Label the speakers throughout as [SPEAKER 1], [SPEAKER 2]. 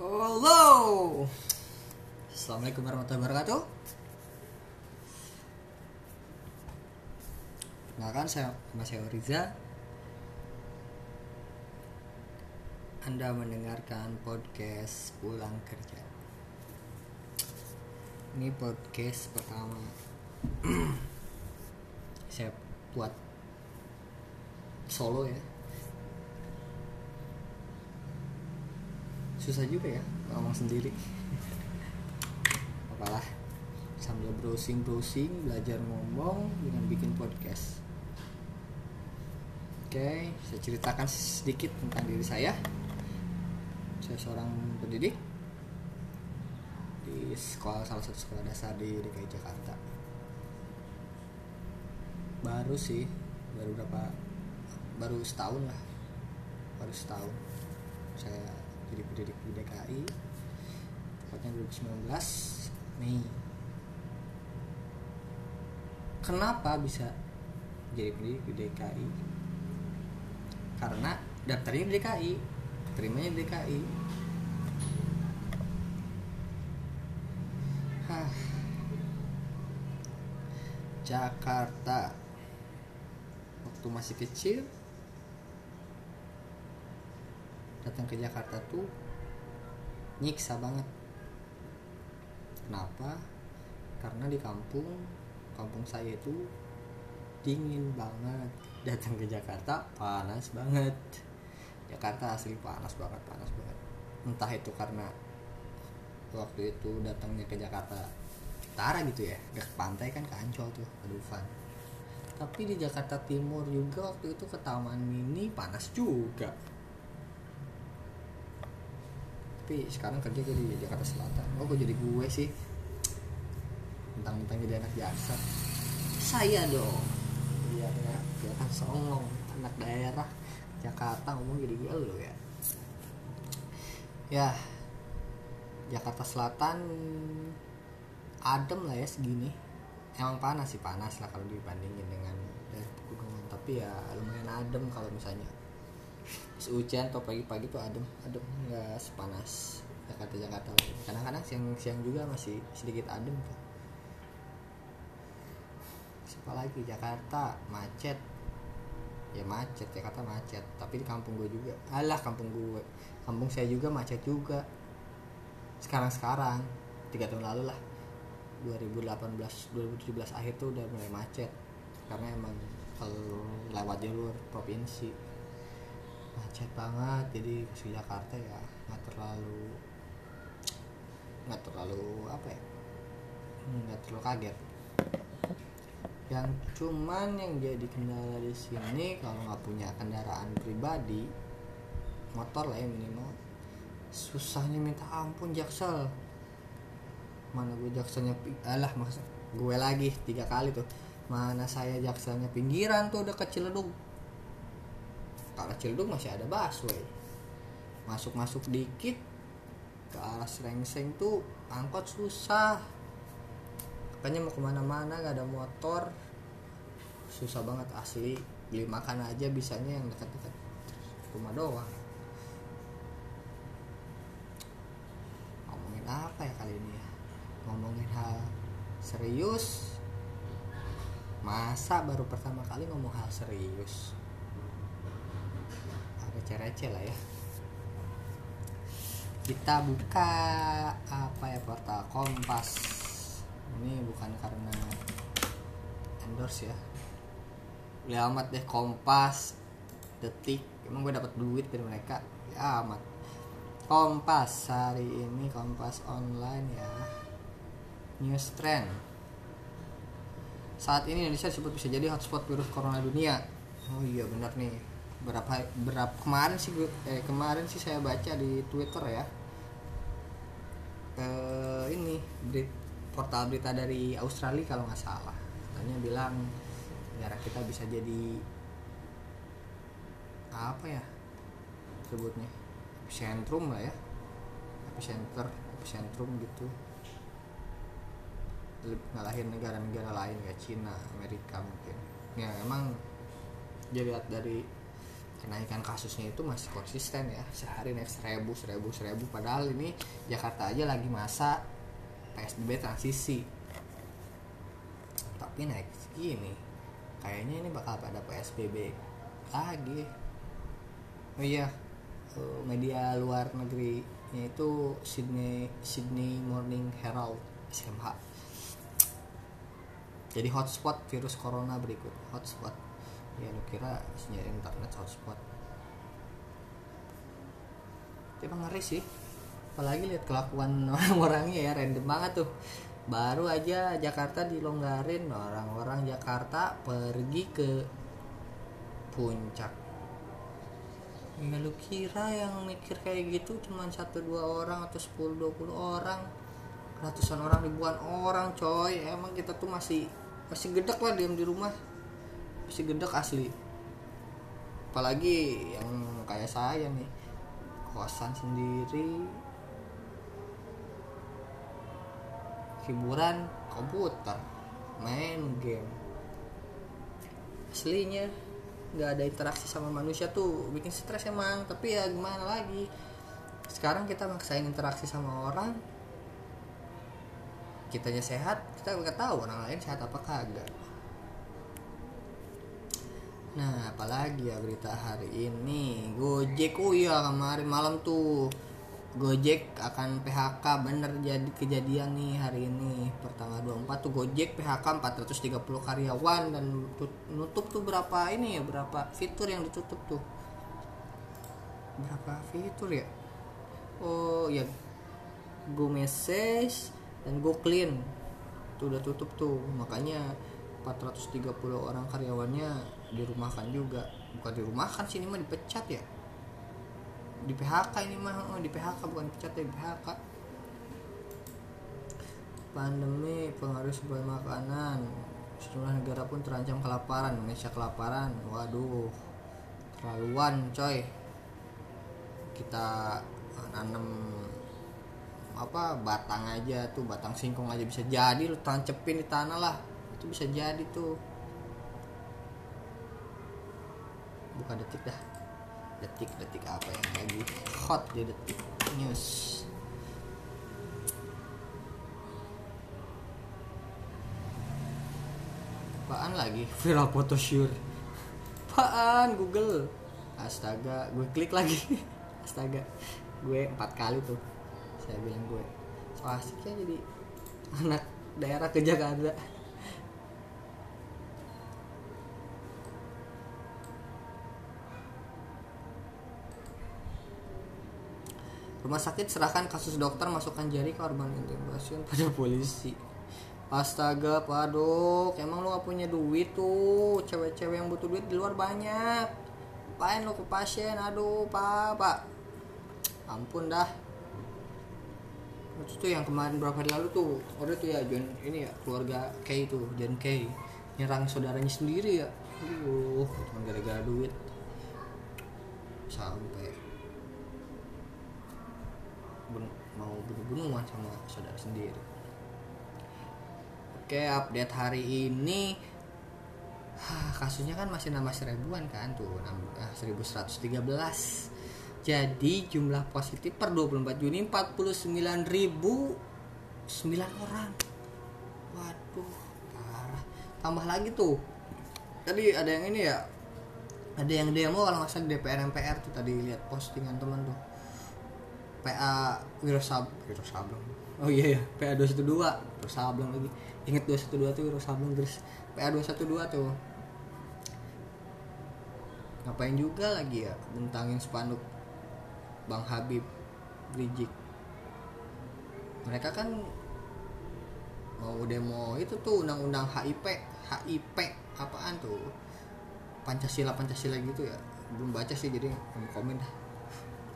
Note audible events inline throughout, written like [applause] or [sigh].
[SPEAKER 1] Halo. Assalamualaikum warahmatullahi wabarakatuh. Kenalkan saya Mas Riza. Anda mendengarkan podcast pulang kerja. Ini podcast pertama [clears throat] saya buat solo ya. Susah juga ya ngomong sendiri. Apalah sambil browsing browsing belajar ngomong dengan bikin podcast. Oke saya ceritakan sedikit tentang diri saya. Saya seorang pendidik di sekolah salah satu sekolah dasar di DKI Jakarta. Baru sih baru berapa baru setahun lah. Baru setahun. Saya jadi pendidik di DKI tepatnya 2019 Mei. Kenapa bisa jadi pendidik di DKI karena daftarnya di DKI terimanya di DKI Hah. Jakarta. Waktu masih kecil datang ke Jakarta tuh nyiksa banget. Kenapa? Karena di kampung kampung saya itu dingin banget. Datang ke Jakarta panas banget. Jakarta asli panas banget panas banget. Entah itu karena waktu itu datangnya ke Jakarta utara gitu ya ke pantai kan ke Ancol tuh ke Dufan. Tapi di Jakarta Timur juga waktu itu ke Taman Mini panas juga tapi sekarang kerja gue di Jakarta Selatan. Oh gue jadi gue sih? Tentang-tentang jadi anak jaksa saya dong. Iya ya. Kelihatan songong. Anak daerah Jakarta ngomong jadi gue lo ya. Ya Jakarta Selatan adem lah ya segini. Emang panas sih panas lah kalau dibandingin dengan daerah pegunungan. Tapi ya lumayan adem kalau misalnya hujan atau pagi-pagi tuh adem adem nggak sepanas. Jakarta Jakarta kadang-kadang siang-siang juga masih sedikit adem tuh. Siapa lagi? Jakarta macet. Ya macet Jakarta macet. Tapi di kampung gue juga. Alah kampung gue kampung saya juga macet juga. Sekarang-sekarang tiga tahun lalu lah. 2018 2017 akhir tuh udah mulai macet. Karena emang kalau lewat jalur provinsi macet banget jadi ke Jakarta ya nggak terlalu nggak terlalu apa ya nggak terlalu kaget. Yang cuman yang jadi kendala di sini kalau nggak punya kendaraan pribadi motor lah ya minimal susahnya minta ampun jaksel. Mana gue jakselnya alah maksud gue lagi tiga kali tuh. Mana saya jakselnya pinggiran tuh udah kecil dong kalau Cildung masih ada busway. Masuk-masuk dikit ke arah Serengseng tuh angkot susah. Makanya mau ke mana-mana gak ada motor. Susah banget asli. Beli makan aja bisanya yang dekat-dekat rumah doang. Ngomongin apa ya kali ini ya? Ngomongin hal serius. Masa baru pertama kali ngomong hal serius receh-receh lah ya. Kita buka apa ya portal Kompas. Ini bukan karena endorse ya. Beli amat deh Kompas detik. Emang gue dapat duit dari mereka? Ya amat. Kompas hari ini Kompas online ya. News trend. Saat ini Indonesia disebut bisa jadi hotspot virus corona dunia. Oh iya benar nih berapa berapa kemarin sih eh, kemarin sih saya baca di Twitter ya. Eh, ini di portal berita dari Australia kalau nggak salah. Katanya bilang negara kita bisa jadi apa ya sebutnya epicentrum lah ya. Epicenter epicentrum gitu. Ngalahin negara-negara lain kayak Cina Amerika mungkin. Ya emang dilihat dari kenaikan kasusnya itu masih konsisten ya. Sehari naik seribu seribu seribu. Padahal ini Jakarta aja lagi masa PSBB transisi. Tapi naik segini kayaknya ini bakal pada PSBB lagi. Oh iya eh, media luar negeri itu Sydney Sydney Morning Herald SMH jadi hotspot virus corona berikut hotspot ya lu kira sinyal internet hotspot. Emang ngeri sih. Apalagi lihat kelakuan [laughs] orang-orangnya ya random banget tuh. Baru aja Jakarta dilonggarin orang-orang Jakarta pergi ke puncak. Ya lu kira yang mikir kayak gitu cuma satu dua orang atau 10 20 orang? Ratusan orang ribuan orang coy. Emang kita tuh masih masih gedek lah diam di rumah masih gedek asli. Apalagi yang kayak saya nih kosan sendiri hiburan komputer main game. Aslinya nggak ada interaksi sama manusia tuh bikin stres emang tapi ya gimana lagi? Sekarang kita maksain interaksi sama orang kitanya sehat kita nggak tahu orang lain sehat apa kagak nah apalagi ya berita hari ini? Gojek oh iya kemarin malam tuh Gojek akan PHK bener jadi kejadian nih hari ini. Pertanggal 24 tuh Gojek PHK 430 karyawan dan nutup tuh berapa ini ya berapa fitur yang ditutup tuh? Berapa fitur ya? Oh ya Go Message dan Go Clean tuh udah tutup tuh. Makanya 430 orang karyawannya dirumahkan juga. Bukan dirumahkan sih ini mah dipecat ya. Di PHK ini mah oh, di PHK bukan dipecat ya di PHK pandemi pengaruh sebuah makanan. Sejumlah negara pun terancam kelaparan. Indonesia kelaparan. Waduh terlaluan coy. Kita nanam apa batang aja tuh batang singkong aja bisa jadi. Lu tancepin di tanah lah. Itu bisa jadi tuh bukan detik dah. Detik-detik apa yang lagi hot di detik news. Apaan lagi? Viral foto shoot apaan? Google. Astaga gue klik lagi. [laughs] Astaga gue empat kali tuh. Saya bilang gue. So asiknya jadi anak daerah ke Jakarta Rumah sakit serahkan kasus dokter masukkan jari korban pasien pada polisi. Astaga, padok, emang lu gak punya duit tuh? Cewek-cewek yang butuh duit di luar banyak. Apain lo ke pasien? Aduh, pak, pak. Ampun dah. Itu tuh yang kemarin berapa hari lalu tuh, ada tuh ya John ini ya keluarga Kay tuh, John Kay nyerang saudaranya sendiri ya. Aduh, cuma gara-gara duit. Sampai mau bunuh-bunuhan sama saudara sendiri. Oke update hari ini [sighs] kasusnya kan masih nambah seribuan kan tuh 1113 jadi jumlah positif per 24 Juni 49.009 orang. Waduh parah. Tambah lagi tuh. Tadi ada yang ini ya ada yang demo kalau salah DPR MPR tuh tadi lihat postingan teman tuh PA Wirosab Wirosableng oh iya ya PA 212 Wirosableng lagi. Inget 212 tuh Wirosableng terus PA 212 tuh. Ngapain juga lagi ya bentangin spanduk Bang Habib Rijik mereka kan mau demo itu tuh undang-undang HIP HIP apaan tuh? Pancasila Pancasila gitu ya. Belum baca sih jadi komen dah.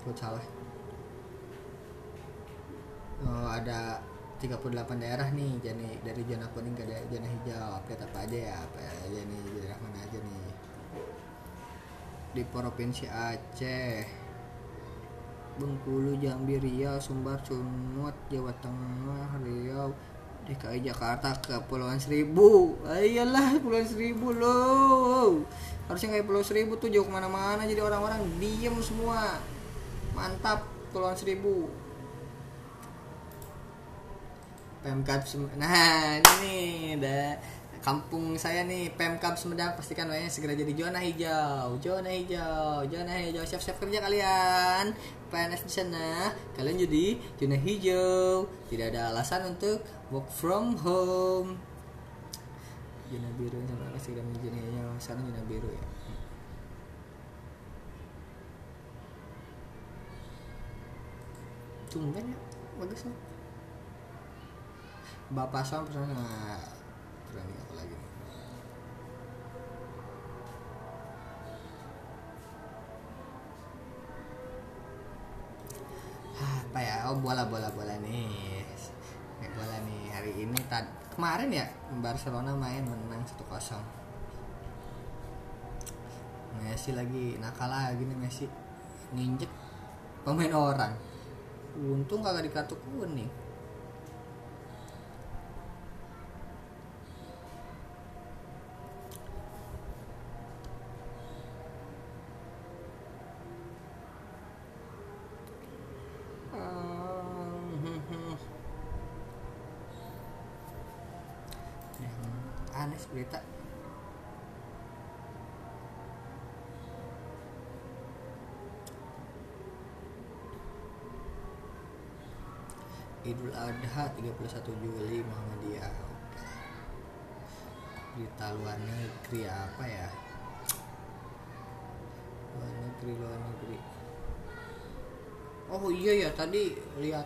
[SPEAKER 1] Buat salah oh, ada 38 daerah nih jadi dari zona kuning ke zona hijau. Update apa aja ya apa aja nih daerah mana aja nih. Di provinsi Aceh Bengkulu Jambi Riau Sumbar Sumut Jawa Tengah Riau DKI Jakarta Kepulauan Seribu. Ayolah Kepulauan Seribu loh. Harusnya kayak Pulau Seribu tuh jauh ke mana-mana jadi orang-orang diem semua. Mantap Pulau Seribu Pemkab Sem- nah ini nih ada kampung saya nih Pemkab Sumedang pastikan wayanya segera jadi zona hijau zona hijau zona hijau. Siap-siap kerja kalian? PNS di sana. Kalian jadi zona hijau. Tidak ada alasan untuk work from home. Zona biru sama apa segera menjadi zona sekarang zona biru ya? Tumben ya bagus nih Bapak Sam pernah nggak berani apa lagi nih? Hah, apa ya? Oh bola bola bola nih. Nih, bola nih hari ini tad kemarin ya Barcelona main menang 1-0 Messi lagi nakal lagi nih Messi. Nginjek pemain orang. Untung kagak di kartu kuning yang aneh berita Idul Adha 31 Juli Muhammadiyah. Oke. berita luar negeri apa ya? Luar negeri luar negeri. Oh iya ya tadi lihat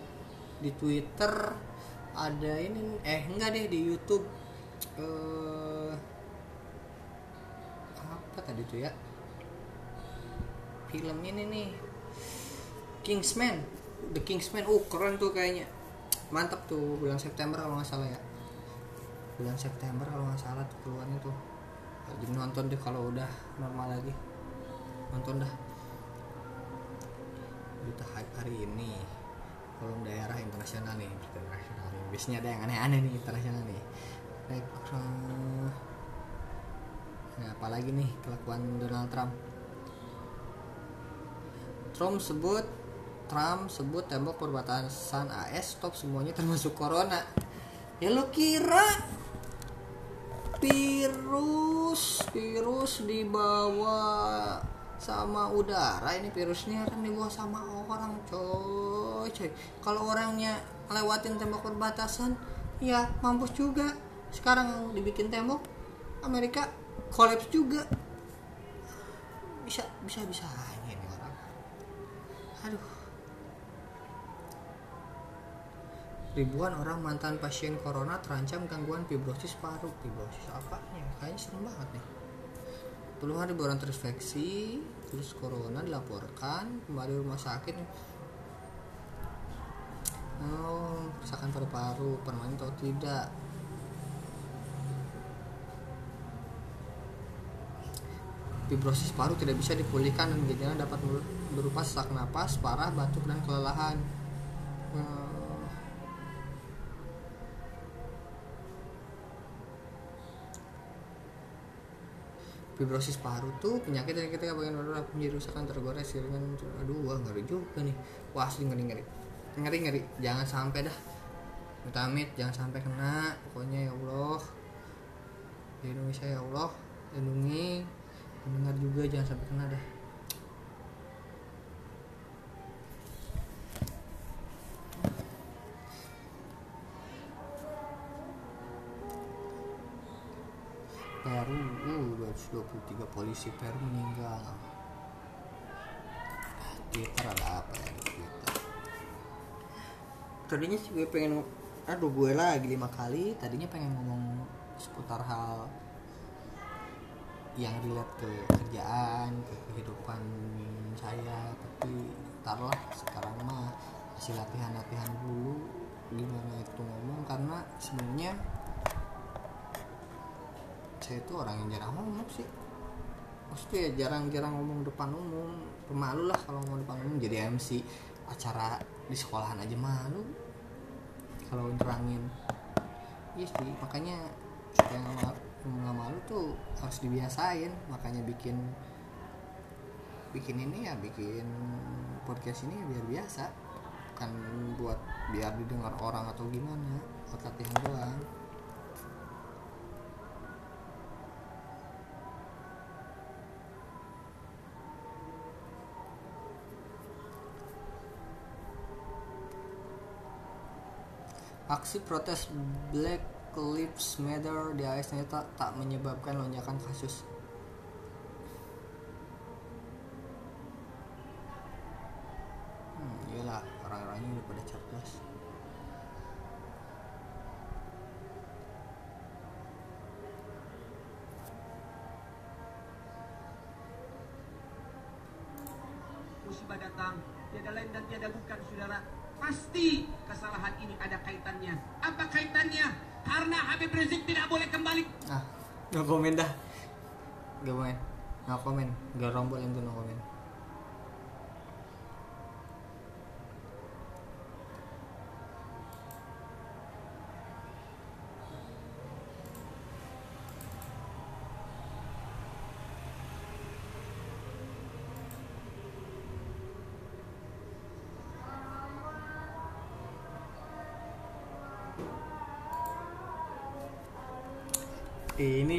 [SPEAKER 1] di Twitter ada ini eh enggak deh di YouTube eh apa tadi tuh ya? Film ini nih. Kingsman. The Kingsman. Oh keren tuh kayaknya. Mantap tuh bulan September kalau nggak salah ya. Bulan September kalau nggak salah tuh keluarnya tuh. Jadi nonton deh kalau udah normal lagi. Nonton dah. Berita hype hari ini. Kalau daerah internasional nih internasional. Nih biasanya ada yang aneh-aneh nih internasional nih Rekor- nah apalagi nih kelakuan Donald Trump? Trump sebut Trump sebut tembok perbatasan AS stop semuanya termasuk corona. Ya lo kira virus virus dibawa sama udara? Ini virusnya kan dibawa sama orang coy. Coy kalau orangnya lewatin tembok perbatasan ya mampus juga sekarang dibikin tembok Amerika kolaps juga. Bisa bisa bisa aja nih orang. Aduh. Ribuan orang mantan pasien corona terancam gangguan fibrosis paru. Fibrosis apa? Ya kayaknya serem banget nih. Puluhan ribu orang terinfeksi virus corona dilaporkan kembali rumah sakit oh kerusakan paru-paru permanen atau tidak fibrosis paru tidak bisa dipulihkan dan gejala dapat berupa sesak napas parah batuk dan kelelahan. Hmm. fibrosis paru tuh penyakit yang ketika bagian paru menjadi rusakan tergores dengan aduh wah ngeri juga nih. Wah asli ngeri ngeri. Ngeri ngeri. Jangan sampai dah. Amit jangan sampai kena. Pokoknya ya Allah. Di Indonesia ya Allah. Lindungi mendengar juga jangan sampai kena dah Peru uh, 223 polisi Peru meninggal. Twitter ada apa ya di Twitter tadinya sih gue pengen aduh gue lagi lima kali tadinya pengen ngomong seputar hal yang relate ke kerjaan ke kehidupan saya. Tapi taruhlah sekarang mah masih latihan-latihan dulu. Gimana itu ngomong? Karena sebenarnya saya itu orang yang jarang ngomong sih. Maksudnya ya jarang-jarang ngomong depan umum. Pemalu lah kalau ngomong depan umum. Jadi MC acara di sekolahan aja malu. Kalau nerangin. Iya sih makanya supaya nggak ma- nggak malu tuh harus dibiasain. Makanya bikin bikin ini ya bikin podcast ini ya biar biasa. Kan buat biar didengar orang atau gimana buat latihan doang. Aksi protes Black Lives Matter di AS ternyata tak menyebabkan lonjakan kasus. Hmm, iyalah orang-orangnya udah pada cerdas.
[SPEAKER 2] Musibah datang tiada lain dan tiada bukan saudara. Pasti kesalahan ini ada kaitannya. Apa kaitannya karena Habib Rizik tidak boleh kembali.
[SPEAKER 1] Ah no komen dah. Gak main no komen gak rombol tuh no komen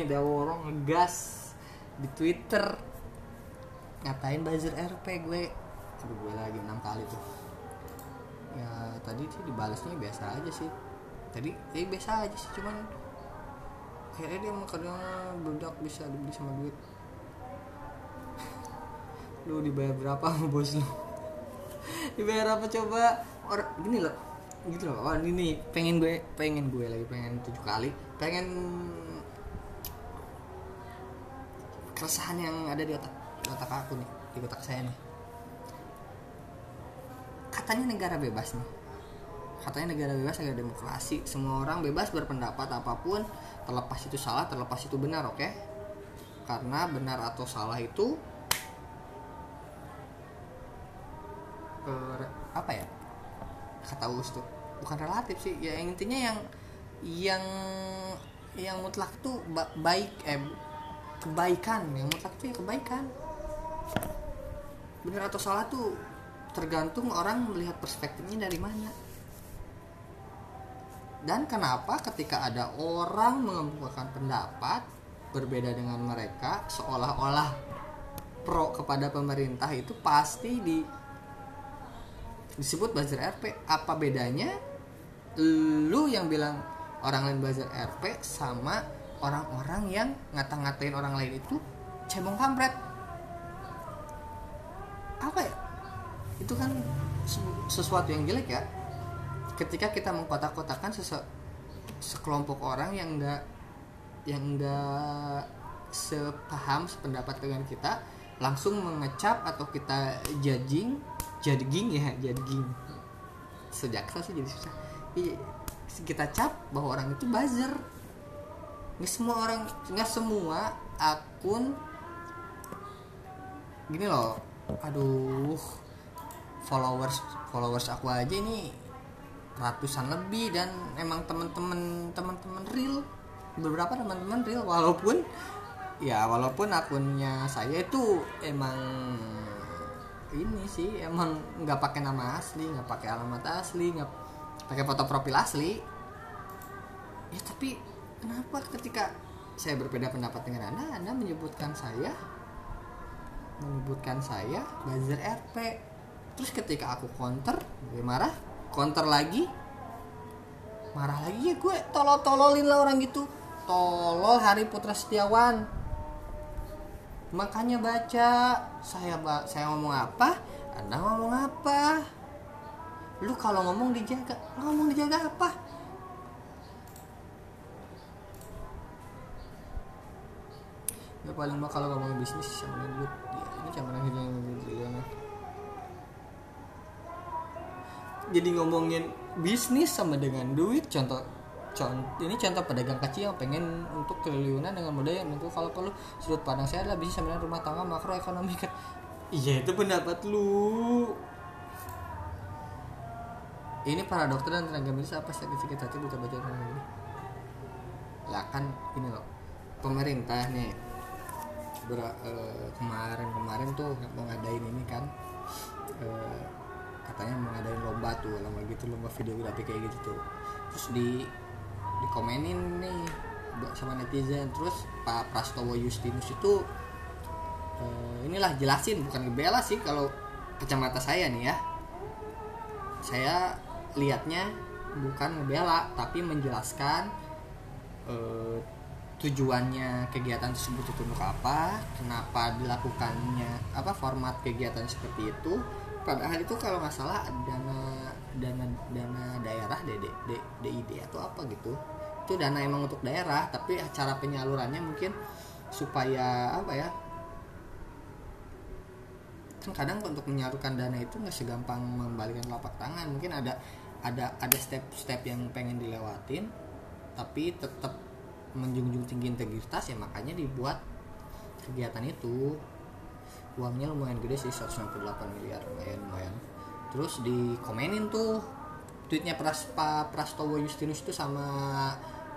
[SPEAKER 1] ada orang ngegas di Twitter. Ngatain buzzer RP gue. Aduh gue lagi enam kali tuh. Ya tadi sih dibalasnya biasa aja sih. Tadi ya biasa aja sih cuman akhirnya dia kadang bedak bisa dibeli sama duit. [laughs] Lu dibayar berapa sama bos lu? [laughs] Dibayar apa coba? Orang gini loh. Gitu loh. Oh ini nih pengen gue pengen gue lagi pengen tujuh kali. Pengen keresahan yang ada di otak di otak aku nih di otak saya nih. Katanya negara bebas nih. Katanya negara bebas negara demokrasi. Semua orang bebas berpendapat apa pun terlepas itu salah terlepas itu benar oke? Karena benar atau salah itu eh, apa ya? Kata Us tuh bukan relatif sih. Ya intinya yang yang yang mutlak tuh ba- baik eh kebaikan yang mutlak itu ya kebaikan. Benar atau salah tuh tergantung orang melihat perspektifnya dari mana. Dan kenapa ketika ada orang mengemukakan pendapat berbeda dengan mereka seolah-olah pro kepada pemerintah itu pasti di disebut buzzer RP apa bedanya? Lu yang bilang orang lain buzzer RP sama orang-orang yang ngata-ngatain orang lain itu cebong kampret. Apa ya? Itu kan sesu- sesuatu yang jelek ya. Ketika kita mengkotak-kotakan sese- sekelompok orang yang enggak yang enggak sepaham sependapat dengan kita langsung mengecap atau kita judging judging ya judging. Sejak sih jadi susah Iya, kita cap bahwa orang itu buzzer nggak semua orang nggak semua akun gini loh. Aduh followers followers aku aja ini ratusan lebih dan emang teman-teman teman-teman real. Beberapa teman-teman real walaupun ya walaupun akunnya saya itu emang ini sih emang nggak pakai nama asli nggak pakai alamat asli nggak pakai foto profil asli. Ya tapi kenapa ketika saya berbeda pendapat dengan anda anda menyebutkan saya menyebutkan saya buzzer RP terus ketika aku counter gue marah counter lagi marah lagi ya gue tolol tololin lah orang gitu. Tolol Hari Putra Setiawan. Makanya baca saya saya ngomong apa? Anda ngomong apa? Lu kalau ngomong dijaga ngomong dijaga apa ya paling mah kalau ngomong bisnis sama duit. Ya, ini cuma yang yang yang jadi ngomongin bisnis sama dengan duit contoh contoh ini contoh pedagang kecil yang pengen untuk triliunan dengan modal yang menurut kalau perlu. Sudut pandang saya adalah bisnis sama dengan rumah tangga makroekonomi kan. Iya itu pendapat lu. Ini para dokter dan tenaga medis apa sakit sakit hati buta baca medis lah kan ini loh. Pemerintah nih eh, kemarin-kemarin tuh mau ngadain ini kan eh, katanya mau ngadain lomba tuh lomba gitu lomba videografi kayak gitu tuh. Terus di dikomenin nih sama netizen. Terus Pak Prastowo Justinus itu eh, inilah jelasin bukan ngebela sih kalau kacamata saya nih ya. Saya lihatnya bukan ngebela tapi menjelaskan tujuannya kegiatan tersebut itu untuk apa kenapa dilakukannya apa format kegiatan seperti itu. Padahal itu kalau nggak salah dana dana dana daerah DD, DID atau apa gitu. Itu dana emang untuk daerah tapi cara penyalurannya mungkin supaya apa ya kan kadang untuk menyalurkan dana itu nggak segampang membalikan telapak tangan. Mungkin ada ada ada step-step yang pengen dilewatin tapi tetap menjunjung tinggi integritas ya makanya dibuat kegiatan itu. Uangnya lumayan gede sih 198 miliar lumayan lumayan. Terus dikomenin tuh tweetnya Pras Pak Prastowo Justinus itu sama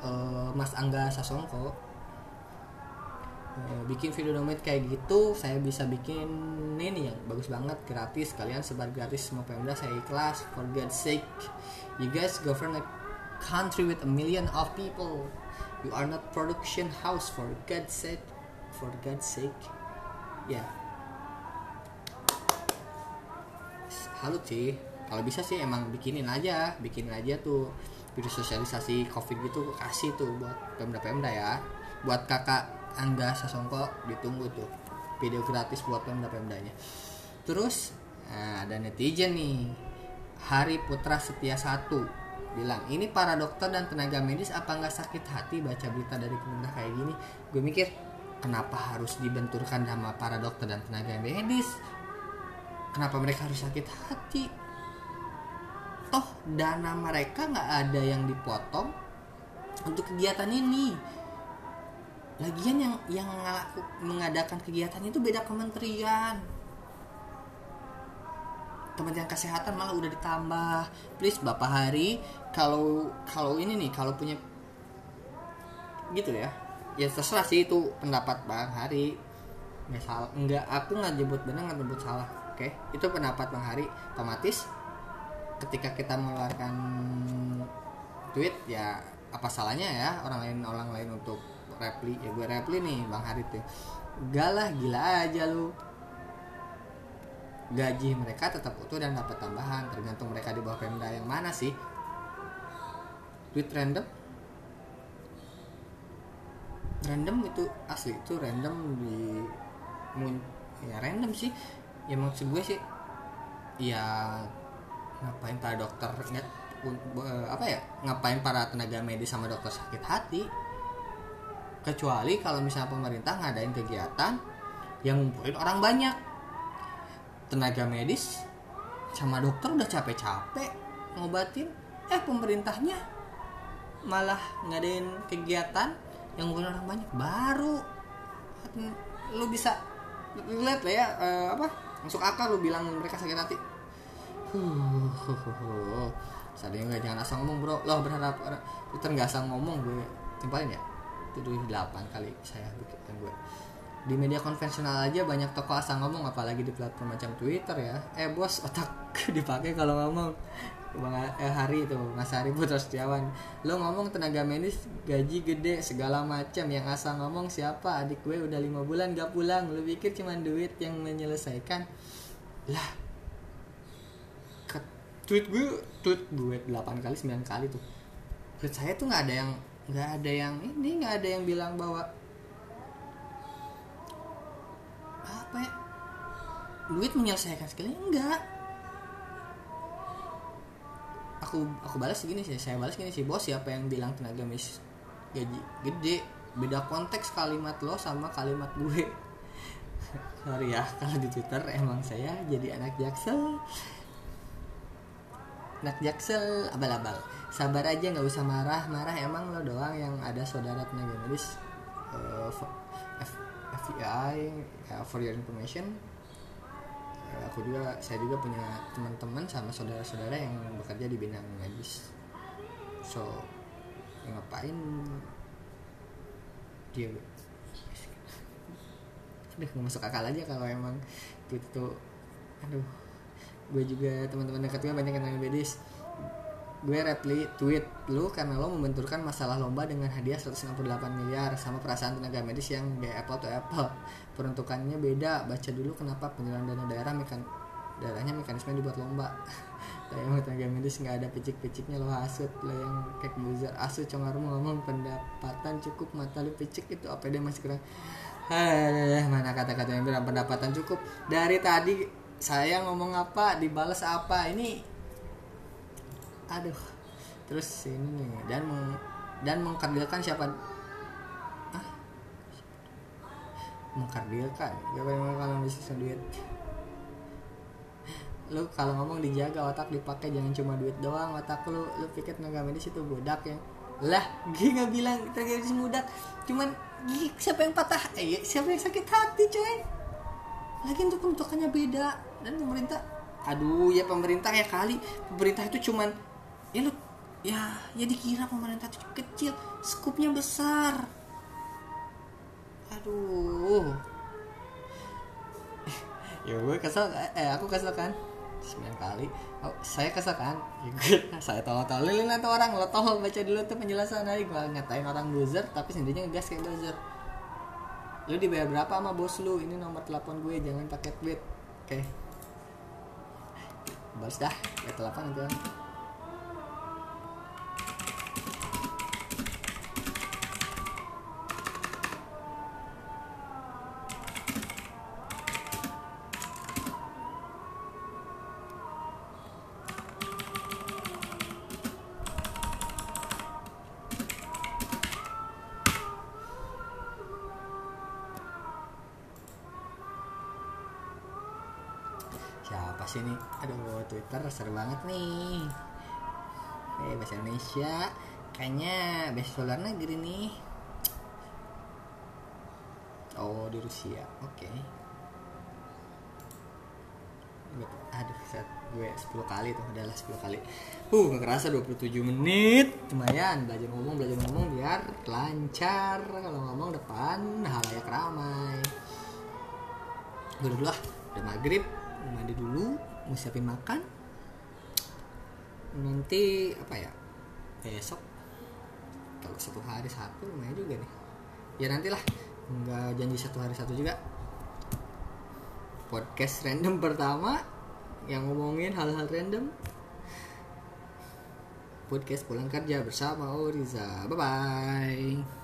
[SPEAKER 1] eh, Mas Angga Sasongko. Eh, bikin video domet kayak gitu saya bisa bikin ini yang bagus banget gratis. Kalian sebar gratis semua pemda saya ikhlas. For God's sake you guys govern a country with a million of people. You are not production house for God's sake. For God's sake. Ya halut sih kalau bisa sih emang bikinin aja. Bikinin aja tuh. Video sosialisasi covid gitu kasih tuh buat pemda-pemda ya. Buat kakak Angga Sasongko ditunggu tuh. Video gratis buat pemda-pemdanya. Terus nah, ada netizen nih. Hari Putra Setia satu bilang ini para dokter dan tenaga medis apa nggak sakit hati baca berita dari pemerintah kayak gini? Gue mikir kenapa harus dibenturkan sama para dokter dan tenaga medis? Kenapa mereka harus sakit hati? Toh dana mereka nggak ada yang dipotong untuk kegiatan ini. Lagian yang yang mengadakan kegiatan itu beda kementerian. Kementerian Kesehatan malah udah ditambah. Please Bapak Hari kalau kalau ini nih kalau punya gitu ya. Ya terserah sih itu pendapat Bang Hari. Nggak salah aku nggak nyebut benar nggak nyebut salah oke? Itu pendapat Bang Hari. Otomatis ketika kita mengeluarkan tweet ya apa salahnya ya orang lain orang lain untuk repli ya gue repli nih Bang Hari tuh. Galah gila aja lu. Gaji mereka tetap utuh dan dapat tambahan. Tergantung mereka di bawah Pemda yang mana sih tweet random? Random itu asli itu random di ya random sih. Ya maksud gue sih ya ngapain para dokter nggak apa ya ngapain para tenaga medis sama dokter sakit hati? Kecuali kalau misalnya pemerintah ngadain kegiatan yang ngumpulin orang banyak. Tenaga medis sama dokter udah capek-capek ngobatin eh pemerintahnya malah ngadain kegiatan yang ngumpulin orang banyak baru. Lu bisa lihat lah ya eh, apa masuk akal lu bilang mereka sakit hati. [laughs] Huh nggak jangan asal ngomong bro. Lo berharap Twitter nggak asal ngomong gue timpalin ya. Itu 8 kali saya bikin gue. Di media konvensional aja banyak toko asal ngomong apalagi di platform macam Twitter ya. Eh bos otak [laughs] dipakai kalau ngomong Bang eh, Hari itu Mas Hari Putra Setiawan. Lo ngomong tenaga medis gaji gede segala macam. Yang asal ngomong siapa? Adik gue udah lima bulan gak pulang. Lo pikir cuman duit yang menyelesaikan? Lah tweet gue tweet gue 8 kali 9 kali tuh. Tweet saya tuh nggak ada yang nggak ada yang ini nggak ada yang bilang bahwa apa ya? Duit menyelesaikan segalanya enggak aku aku balas gini sih saya balas gini sih bos siapa yang bilang tenaga medis gaji gede? Beda konteks kalimat lo sama kalimat gue. [laughs] Sorry ya kalau di twitter emang saya jadi anak jaksel. Anak jaksel abal-abal. Sabar aja nggak usah marah. Marah emang lo doang yang ada saudara tenaga medis eh, F- F- FBI ya, for your information. Eh, aku juga saya juga punya teman-teman sama saudara-saudara yang bekerja di bidang medis. So ya ngapain dia? Udah nggak masuk akal aja kalau emang itu aduh. Gue juga teman-teman dekat gue banyak yang bedis gue reply tweet lu karena lo membenturkan masalah lomba dengan hadiah 168 miliar sama perasaan tenaga medis yang gak apple to apple. Peruntukannya beda. Baca dulu kenapa penyerahan dana daerah mekan daerahnya mekanisme dibuat lomba. [laughs] Yang tenaga medis nggak ada picik-piciknya lo hasut. Lo yang kayak buzzer asu congaru ngomong pendapatan cukup mata lu picik itu apa dia masih kurang? Hah, mana kata-kata yang bilang pendapatan cukup? Dari tadi saya ngomong apa dibalas apa? Ini aduh. Terus ini dan meng, dan mengkardilkan siapa? Ah mengkardilkan? Gak memang kalau bisnis duit. Lu kalau ngomong dijaga otak dipakai jangan cuma duit doang. Otak lu lu pikir tenaga medis itu budak ya? Lah gue nggak bilang tenaga medis cuman siapa yang patah? Eh siapa yang sakit hati coy? Lagi untuk peruntukannya beda. Dan pemerintah aduh ya pemerintah ya kali. Pemerintah itu cuman ya lu ya ya dikira pemerintah itu kecil skupnya besar. Aduh. [laughs] Ya gue kesel eh aku kesel kan? Sembilan kali. Oh, saya kesel kan? Ya, gue, [laughs] saya tolong tolongin atau orang lo tolong baca dulu tuh penjelasan. Dari gue ngatain orang buzzer tapi sendirinya ngegas kayak buzzer. Lu dibayar berapa sama bos lu? Ini nomor telepon gue jangan pakai tweet oke. Okay. balas dah ya telepon itu twitter seru banget nih. Eh bahasa Indonesia kayaknya best luar negeri nih. Oh di Rusia. Oke. Okay. aduh set gue 10 kali tuh adalah 10 kali. Uh gak kerasa 27 menit. Lumayan belajar ngomong belajar ngomong biar lancar. Kalau ngomong depan halayak ramai. Gue dulu lah udah maghrib mandi dulu mau siapin makan nanti apa ya besok kalau satu hari satu lumayan juga nih. Ya nantilah nggak janji satu hari satu juga. Podcast random pertama yang ngomongin hal-hal random. Podcast pulang kerja bersama Oriza bye bye